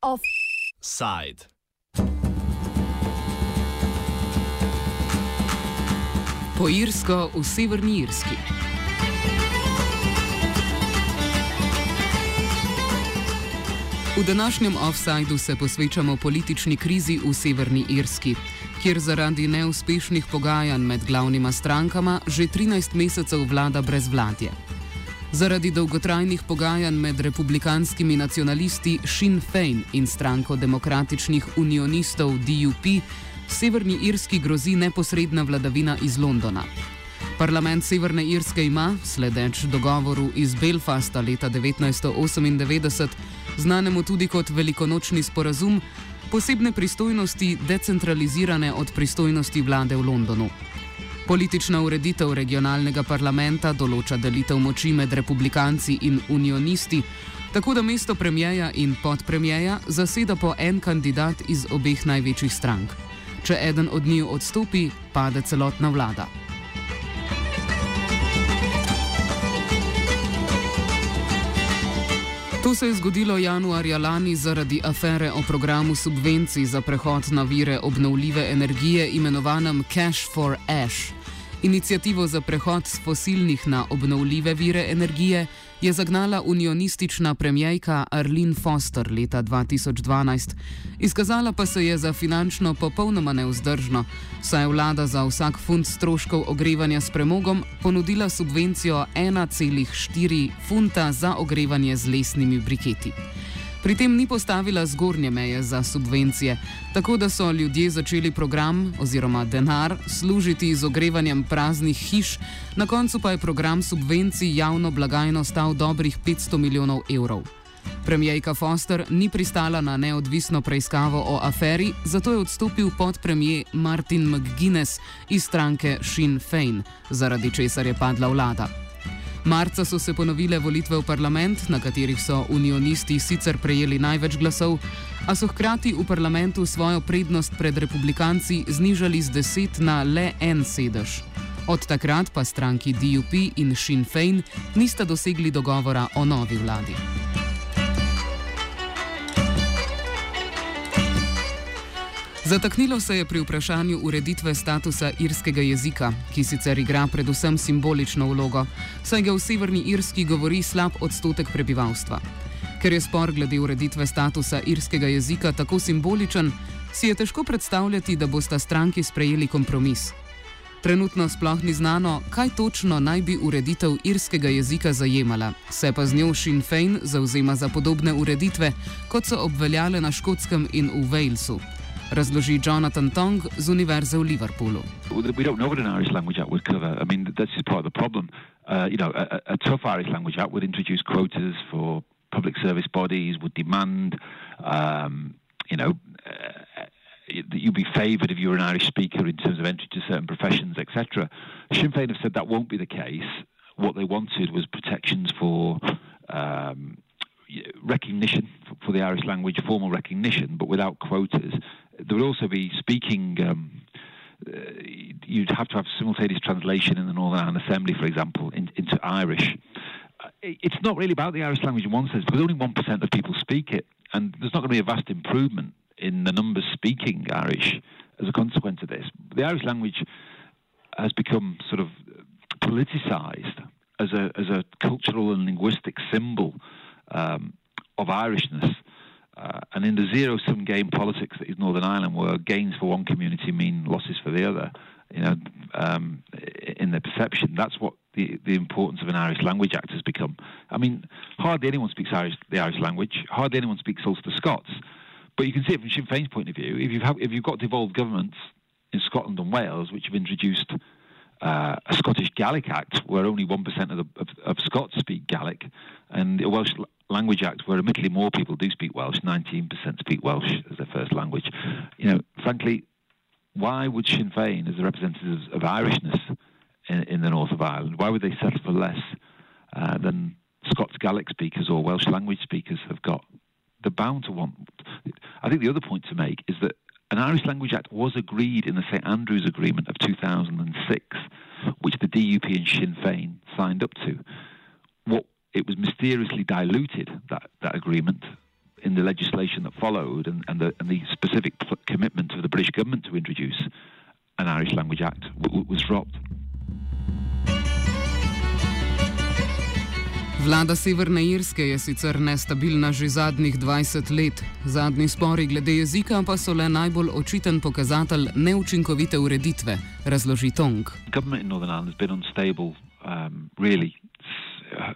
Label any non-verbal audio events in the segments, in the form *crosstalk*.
Offside. Po Irsko v Severni Irski. V današnjem offsajdu se posvečamo politični krizi v Severni Irski, kjer zaradi neuspešnih pogajanj med glavnima strankama že 13 mesecev vlada brezvladje. Zaradi dolgotrajnih pogajanj med republikanskimi nacionalisti Sinn Fein in stranko demokratičnih unionistov DUP, Severni Irski grozi neposredna vladavina iz Londona. Parlament Severne Irske ima, sledeč dogovoru iz Belfasta leta 1998, znanemu tudi kot velikonočni sporazum, posebne pristojnosti decentralizirane od pristojnosti vlade v Londonu. Politična ureditev regionalnega parlamenta določa delitev moči med republikanci in unionisti, tako da mesto premijeja in podpremijeja zaseda po en kandidat iz obeh največjih strank. Če eden od njiju odstopi, pade celotna vlada. To se je zgodilo januarja lani zaradi afere o programu subvencij za prehod na vire obnovljive energije imenovanem Cash for Ash. Inicijativo za prehod z fosilnih na obnovljive vire energije je zagnala unionistična premijejka Arlene Foster leta 2012. Izkazala pa se je za finančno popolnoma neuzdržno, saj je vlada za vsak funt stroškov ogrevanja s premogom ponudila subvencijo 1,4 funta za ogrevanje z lesnimi briketi. Pri tem ni postavila zgornje meje za subvencije, tako da so ljudje začeli program oziroma denar služiti z ogrevanjem praznih hiš, na koncu pa je program subvencij javno blagajno stal dobrih 500 milijonov evrov. Premijejka Foster ni pristala na neodvisno preiskavo o aferi, zato je odstopil podpremije Martin McGuinness iz stranke Sinn Fein, zaradi česar je padla vlada. Marca so se ponovile volitve v parlament, na katerih so unionisti sicer prejeli največ glasov, a so hkrati v parlamentu svojo prednost pred republikanci znižali z 10 na le en sedež. Od takrat pa stranki DUP in Sinn Fein nista dosegli dogovora o novi vladi. Zataknilo se je pri vprašanju ureditve statusa irskega jezika, ki sicer igra predvsem simbolično vlogo, saj ga v Severni Irski govori slab odstotek prebivalstva. Ker je spor glede ureditve statusa irskega jezika tako simboličen, si je težko predstavljati, da bosta stranki sprejeli kompromis. Trenutno sploh ni znano, kaj točno naj bi ureditev irskega jezika zajemala, se pa z njo Sinn Fein zauzema za podobne ureditve, kot so obveljale na Škotskem in v Walesu. Razloži Jonathan Tong z Univerze v Liverpoolu. We don't know what an Irish Language Act would cover. I mean, that's just part of the problem. Uh, you know, a, a, tough Irish Language Act would introduce quotas for public service bodies, would demand, um, you know, uh, that you be favoured if you're an Irish speaker in terms of entry to certain professions, etc. Sinn Féin have said that won't be the case. What they wanted was protections for um, recognition for the Irish language, formal recognition, but without quotas. There would also be speaking. Um, uh, you'd have to have simultaneous translation in the Northern Ireland Assembly, for example, in, into Irish. Uh, it's not really about the Irish language in one sense, because only 1% of people speak it, and there's not going to be a vast improvement in the numbers speaking Irish as a consequence of this. The Irish language has become sort of politicized as a, as a cultural and linguistic symbol um, of Irishness. Uh, and in the zero sum game politics that is Northern Ireland, where gains for one community mean losses for the other, you know, um, in their perception, that's what the, the importance of an Irish Language Act has become. I mean, hardly anyone speaks Irish, the Irish language, hardly anyone speaks Ulster Scots. But you can see it from Sinn Féin's point of view. If you've, have, if you've got devolved governments in Scotland and Wales, which have introduced uh, a Scottish Gaelic Act, where only 1% of, the, of, of Scots speak Gaelic, and a Welsh Language Act, where admittedly more people do speak Welsh, 19% speak Welsh as their first language. You know, frankly, why would Sinn Féin, as the representatives of Irishness in, in the north of Ireland, why would they settle for less uh, than Scots Gaelic speakers or Welsh language speakers have got? They're bound to want. I think the other point to make is that an Irish Language Act was agreed in the St Andrews Agreement of 2006, which the DUP and Sinn Féin signed up to. What it was mysteriously diluted, that, that agreement, in the legislation that followed and, and, the, and the specific commitment of the British government to introduce an Irish Language Act w- was dropped. Vlada Severne Irske je sicer nestabilna že zadnjih 20 let. Zadnji spori glede jezika pa so le najbolj očiten pokazatelj neučinkovite ureditve, razloži Tong. Government in Northern Ireland has been unstable, um, really,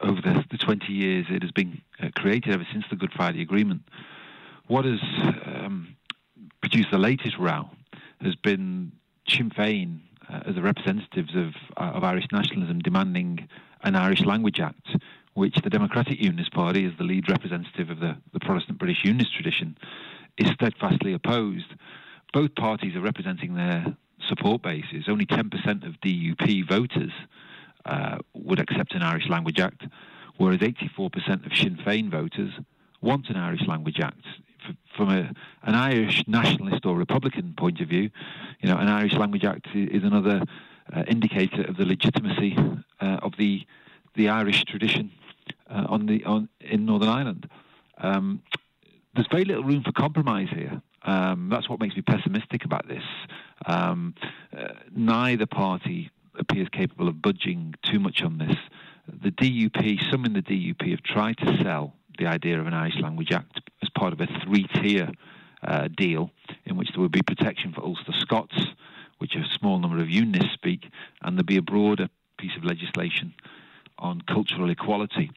over the, the 20 years it has been uh, created ever since the Good Friday Agreement. What has um, produced the latest row has been Sinn Féin uh, as the representatives of, uh, of Irish nationalism demanding an Irish Language Act, which the Democratic Unionist Party, as the lead representative of the, the Protestant British Unionist tradition, is steadfastly opposed. Both parties are representing their support bases. Only 10% of DUP voters uh, would accept an Irish Language Act, whereas 84% of Sinn Féin voters want an Irish Language Act. From a, an Irish nationalist or Republican point of view, you know, an Irish Language Act is another uh, indicator of the legitimacy uh, of the the Irish tradition uh, on the on in Northern Ireland. Um, there's very little room for compromise here. Um, that's what makes me pessimistic about this. Um, uh, neither party appears capable of budging too much on this. The DUP, some in the DUP, have tried to sell the idea of an Irish Language Act as part of a three-tier uh, deal in which there would be protection for Ulster Scots, which a small number of unionists speak, and there'd be a broader piece of legislation on cultural equality.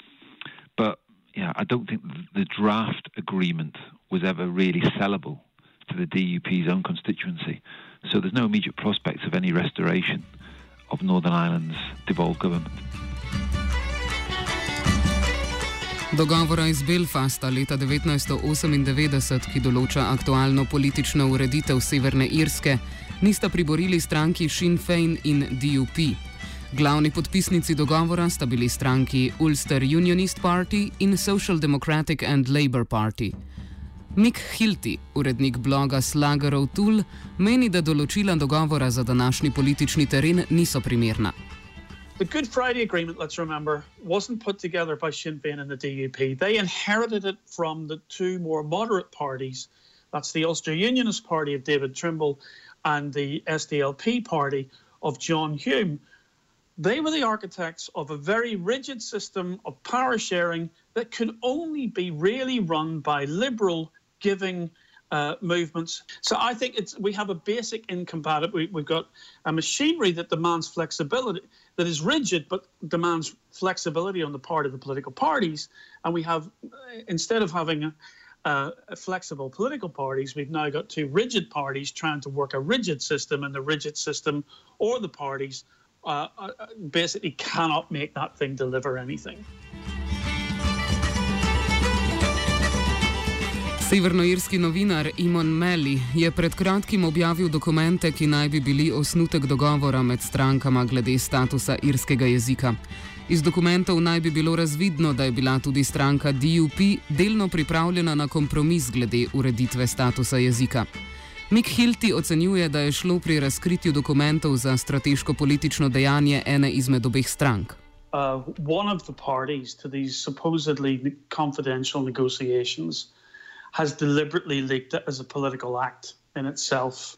But yeah, I don't think the draft agreement was ever really sellable to the DUP's own constituency. So there's no immediate prospects of any restoration of Northern Ireland's devolved government. Dogovora iz Belfasta leta 1998, ki določa aktualno politično ureditev Severne Irske, nista priborili stranki Sinn Féin in DUP. Glavni podpisnici dogovora sta bili stranki Ulster Unionist Party in Social Democratic and Labour Party. Mick Fealty, urednik bloga Slugger O'Toole, meni, da določila dogovora za današnji politični teren niso primerna. The Good Friday Agreement, let's remember, wasn't put together by Sinn Féin and the DUP. They inherited it from the two more moderate parties. That's the Ulster Unionist Party of David Trimble and the SDLP Party of John Hume. They were the architects of a very rigid system of power sharing that could only be really run by liberal giving uh, movements. So I think it's we have a basic incompatibility. We, have got a machinery that demands flexibility, that is rigid but demands flexibility on the part of the political parties. And we have, instead of having a flexible political parties, we've now got two rigid parties trying to work a rigid system, and the rigid system or the parties uh, uh basically cannot make that thing deliver anything. Severnoirski novinar Imon Melli je pred kratkim objavil dokumente, ki naj bi bili osnutek dogovora med strankama glede statusa irskega jezika. Iz dokumentov naj bi bilo razvidno, da je bila tudi stranka DUP delno pripravljena na kompromis glede ureditve statusa jezika. Mick Hilti ocenjuje, da je šlo pri razkritju dokumentov za strateško-politično dejanje ene izmed obeh strank. Uh, one of the parties to these supposedly confidential negotiations has deliberately leaked it as a political act in itself.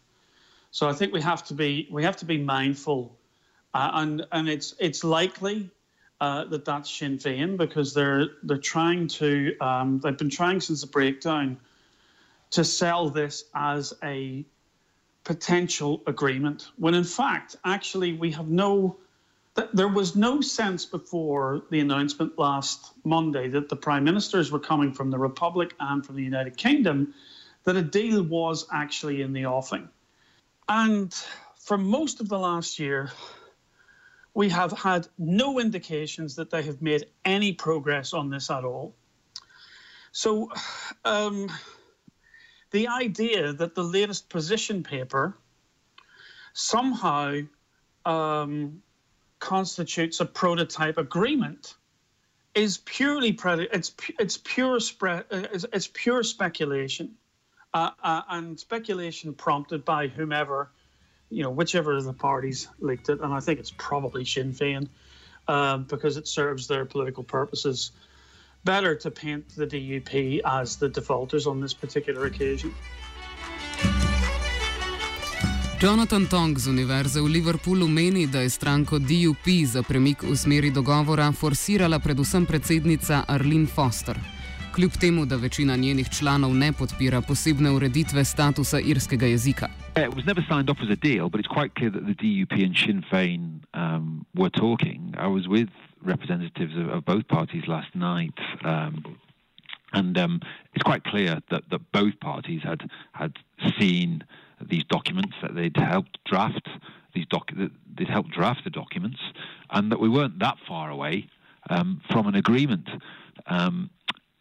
So I think we have to be we have to be mindful, uh, and and it's it's likely uh, that that's Sinn Féin because they're they're trying to um, they've been trying since the breakdown to sell this as a potential agreement when in fact actually we have no there was no sense before the announcement last Monday that the prime ministers were coming from the Republic and from the United Kingdom that a deal was actually in the offing. And for most of the last year, we have had no indications that they have made any progress on this at all. So, um, the idea that the latest position paper somehow um, constitutes a prototype agreement is purely it's it's pure spread it's, it's, pure speculation uh, uh, and speculation prompted by whomever you know whichever of the parties leaked it and I think it's probably Sinn Féin uh, because it serves their political purposes. Better to paint the DUP as the defaulters on this particular occasion. Jonathan Tong z Univerze v Liverpoolu meni, da je stranko DUP za premik v smeri dogovora forsirala predvsem predsednica Arlene Foster. Kljub temu, da večina njenih članov ne podpira posebne ureditve statusa irskega jezika. Yeah, it was never signed off as a deal, but it's quite clear that the DUP and Sinn Féin um, were talking. I was with representatives of, of both parties last night, um, and um, it's quite clear that, that both parties had had seen these documents that they'd helped draft these doc they'd helped draft the documents, and that we weren't that far away um, from an agreement. Um,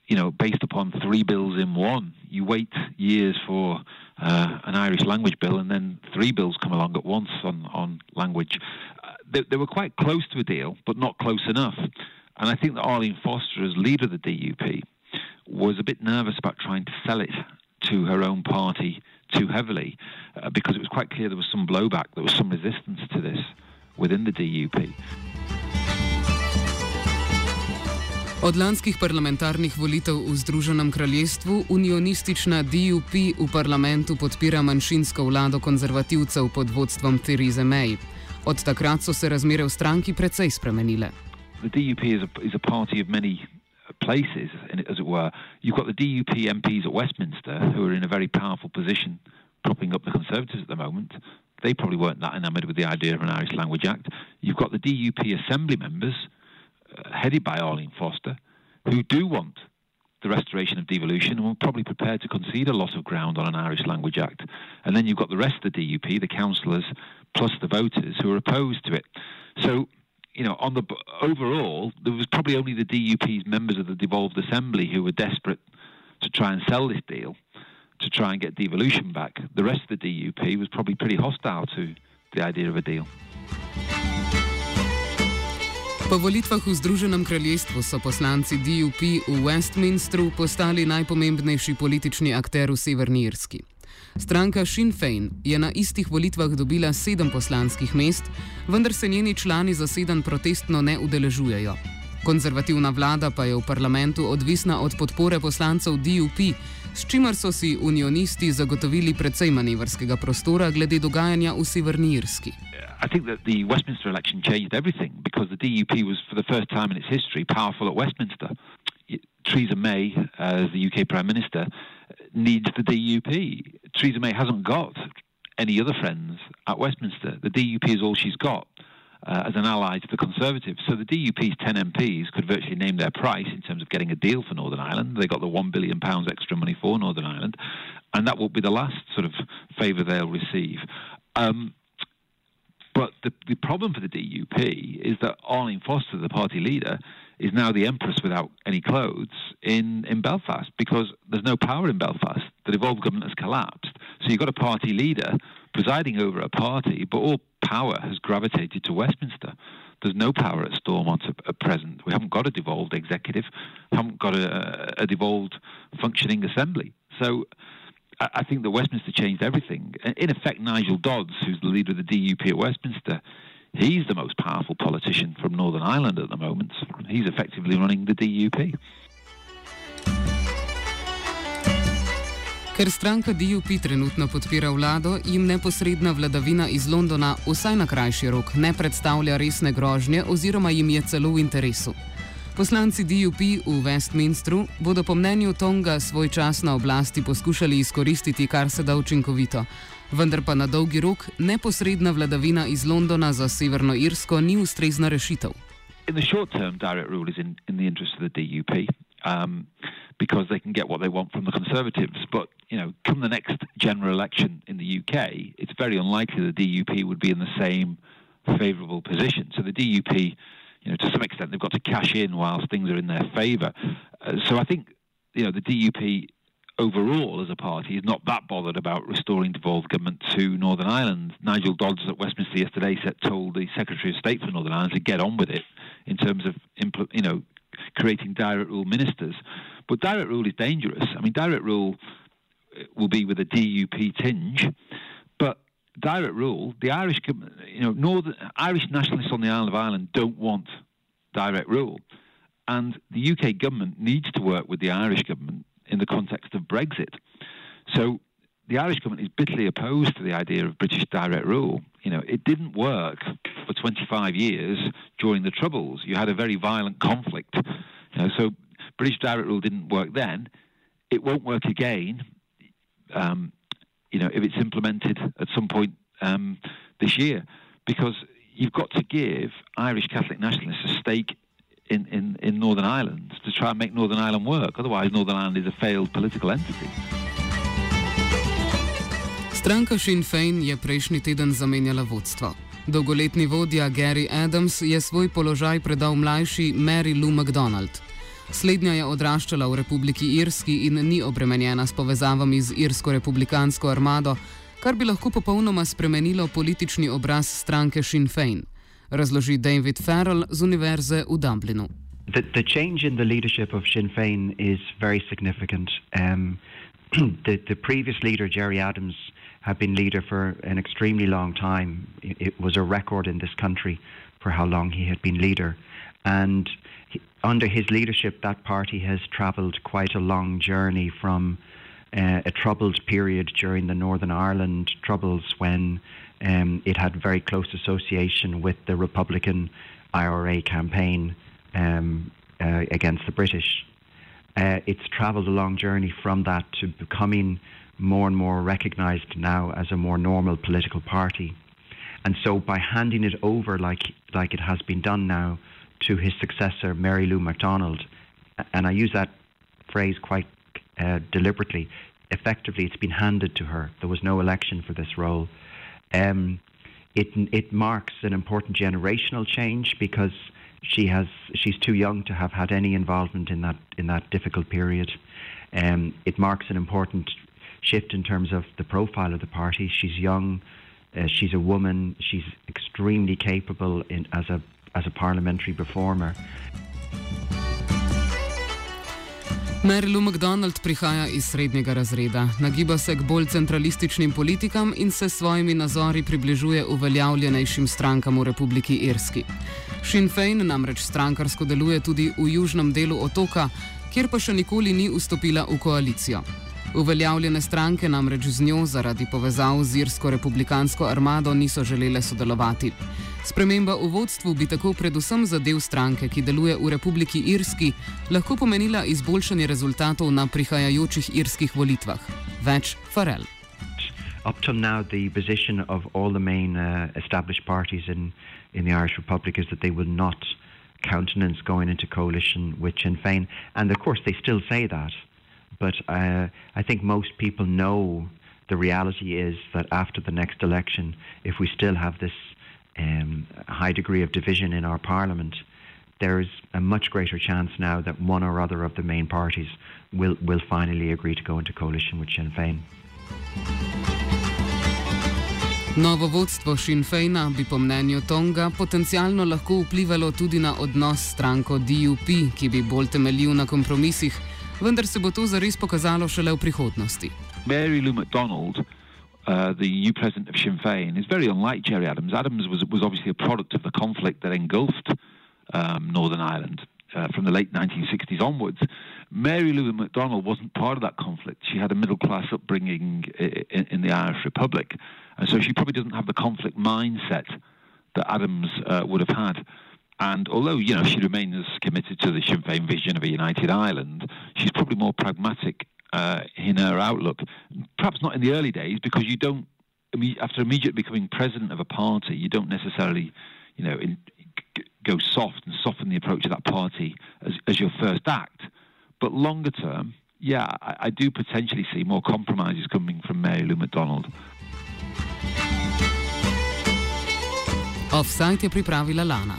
you know, based upon three bills in one. You wait years for uh, an Irish language bill, and then three bills come along at once on on language. Uh, they, they, were quite close to a deal, but not close enough. And I think that Arlene Foster, as leader of the DUP, was a bit nervous about trying to sell it to her own party too heavily, uh, because it was quite clear there was some blowback, there was some resistance to this within the DUP. Od lanskih parlamentarnih volitev v Združenem kraljestvu unionistična DUP v parlamentu podpira manjšinsko vlado konzervativcev pod vodstvom Therese May. Od takrat so se razmere v stranki precej spremenile. The DUP is a, is a party of many places, as it were. You've got the DUP MPs at Westminster who are in a very powerful position, propping up the Conservatives at the moment. They probably weren't that enamoured with the idea of an Irish Language Act. You've got the DUP Assembly members, uh, headed by Arlene Foster, who do want the restoration of devolution and were probably prepared to concede a lot of ground on an Irish Language Act. And then you've got the rest of the DUP, the councillors, plus the voters who are opposed to it. So you know, on the overall, there was probably only the DUP's members of the devolved assembly who were desperate to try and sell this deal, to try and get devolution back. The rest of the DUP was probably pretty hostile to the idea of a deal. Po volitvah v Združenem kraljestvu so poslanci DUP v Westminstru postali najpomembnejši politični akter v Severni Irski. Stranka Sinn Féin je na istih volitvah dobila sedem poslanskih mest, vendar se njeni člani zaseden protestno ne udeležujejo. Konzervativna vlada pa je v parlamentu odvisna od podpore poslancev DUP, s čimer so si unionisti zagotovili precej manevrskega prostora glede dogajanja v Severni Irski. I think that the Westminster election changed everything because the DUP was, for the first time in its history, powerful at Westminster. Theresa May, as the UK Prime Minister, needs the DUP. Theresa May hasn't got any other friends at Westminster. The DUP is all she's got. Uh, as an ally to the Conservatives. So the DUP's 10 MPs could virtually name their price in terms of getting a deal for Northern Ireland. They got the £1 billion extra money for Northern Ireland, and that will be the last sort of favour they'll receive. Um, but the, the problem for the DUP is that Arlene Foster, the party leader, is now the empress without any clothes in, in Belfast because there's no power in Belfast. The devolved government has collapsed. So you've got a party leader presiding over a party, but all power has gravitated to Westminster. There's no power at Stormont at, at present. We haven't got a devolved executive, haven't got a, a devolved functioning assembly. So I, I think that Westminster changed everything. In effect, Nigel Dodds, who's the leader of the DUP at Westminster, He's the most powerful politician from Northern Ireland at the moment. He's effectively running the DUP. Ker stranka DUP trenutno podpira vlado, jim neposredna vladavina iz Londona, vsaj na krajši rok, ne predstavlja resne grožnje oziroma jim je celo v interesu. Poslanci DUP v Westminstru bodo po mnenju Tonga svoj čas na oblasti poskušali izkoristiti kar se da učinkovito, vendar pa na dolgi rok neposredna vladavina iz Londona za Severno Irsko ni ustrezna rešitev. In the short term, direct rule is in, in the interest of the DUP um, because they can get what they want from the Conservatives. But, you know, come the next general election in the UK, it's very unlikely the DUP would be in the same favourable position. So the DUP, you know, to some extent, they've got to cash in whilst things are in their favour. Uh, so I think, you know, the DUP overall as a party is not that bothered about restoring devolved government to Northern Ireland. Nigel Dodds at Westminster yesterday said, told the Secretary of State for Northern Ireland to get on with it in terms of you know creating direct rule ministers. But direct rule is dangerous. I mean, direct rule uh, will be with a DUP tinge, but direct rule, the Irish, you know, Northern Irish nationalists on the island of Ireland don't want direct rule. And the UK government needs to work with the Irish government in the context of Brexit. So the Irish government is bitterly opposed to the idea of British direct rule. You know, it didn't work for 25 years during the Troubles. You had a very violent conflict. You know, so British direct rule didn't work then. It won't work again. Um, you know, if it's implemented at some point um, this year, because you've got to give Irish Catholic nationalists a stake in, in, in Northern Ireland to try and make Northern Ireland work. Otherwise, Northern Ireland is a failed political entity. Stranka Sinn Fein je prejšnji teden zamenjala vodstvo. Dolgoletni vodja Gary Adams je svoj položaj predal mlajši Mary Lou MacDonald. Slednja je odraščala v Republiki Irski in ni obremenjena s povezavami z Irsko republikansko armado, kar bi lahko popolnoma spremenilo politični obraz stranke Sinn Fein, razloži David Farrell z Univerze v Dublinu. The, the change in the leadership of Sinn Fein is very significant. Um, *clears throat* the, the previous leader, Gerry Adams, had been leader for an extremely long time. It, it was a record in this country for how long he had been leader. And he, under his leadership, that party has travelled quite a long journey from uh, a troubled period during the Northern Ireland Troubles when um, it had very close association with the Republican IRA campaign um, uh, against the British. Uh, it's travelled a long journey from that to becoming more and more recognised now as a more normal political party. And so by handing it over like like it has been done now to his successor, Mary Lou McDonald, and I use that phrase quite uh, deliberately. Effectively, it's been handed to her. There was no election for this role. Um, it it marks an important generational change because she has she's too young to have had any involvement in that in that difficult period. Um, it marks an important shift in terms of the profile of the party. She's young, uh, she's a woman, she's extremely capable in, as a as a parliamentary performer. Mary Lou McDonald prihaja iz srednjega razreda, nagiba se k bolj centralističnim politikam in se s svojimi nazori približuje uveljavljenejšim strankam v Republiki Irski. Sinn Fein namreč strankarsko deluje tudi v južnem delu otoka, kjer pa še nikoli ni vstopila v koalicijo. Uveljavljene stranke namreč z njo zaradi povezav z irsko republikansko armado niso želele sodelovati. Sprememba v vodstvu bi tako predvsem za del stranke, ki deluje v Republiki Irski, lahko pomenila izboljšanje rezultatov na prihajajočih irskih volitvah. Več Farel. Up to now, the position of all the main uh, established parties in, in the Irish Republic is that they will not countenance going into coalition with Sinn Féin. And of course, they still say that. But uh, I think most people know the reality is that after the next election, if we still have this um, high degree of division in our parliament, there is a much greater chance now that one or other of the main parties will, will finally agree to go into coalition with Sinn Féin. Novo vodstvo Sinn Feina bi po mnenju Tonga potencialno lahko vplivalo tudi na odnos s stranko DUP, ki bi bolj temeljil na kompromisih, vendar se bo to zares pokazalo šele v prihodnosti. Mary Lou MacDonald uh, the new president of Sinn Féin, is very unlike Gerry Adams. Adams was, was obviously a product of the conflict that engulfed um, Northern Ireland uh, from the late 1960s onwards. Mary Lou McDonald wasn't part of that conflict. She had a middle class upbringing in, in, the Irish Republic. And so she probably doesn't have the conflict mindset that Adams uh, would have had. And although, you know, she remains committed to the Sinn Féin vision of a united Ireland, she's probably more pragmatic uh, in her outlook. Perhaps not in the early days, because you don't. After immediately becoming president of a party, you don't necessarily, you know, in, go soft and soften the approach of that party as, as your first act. But longer term, yeah, I, I do potentially see more compromises coming from Mary Lou McDonald. Offside pripravila Lana.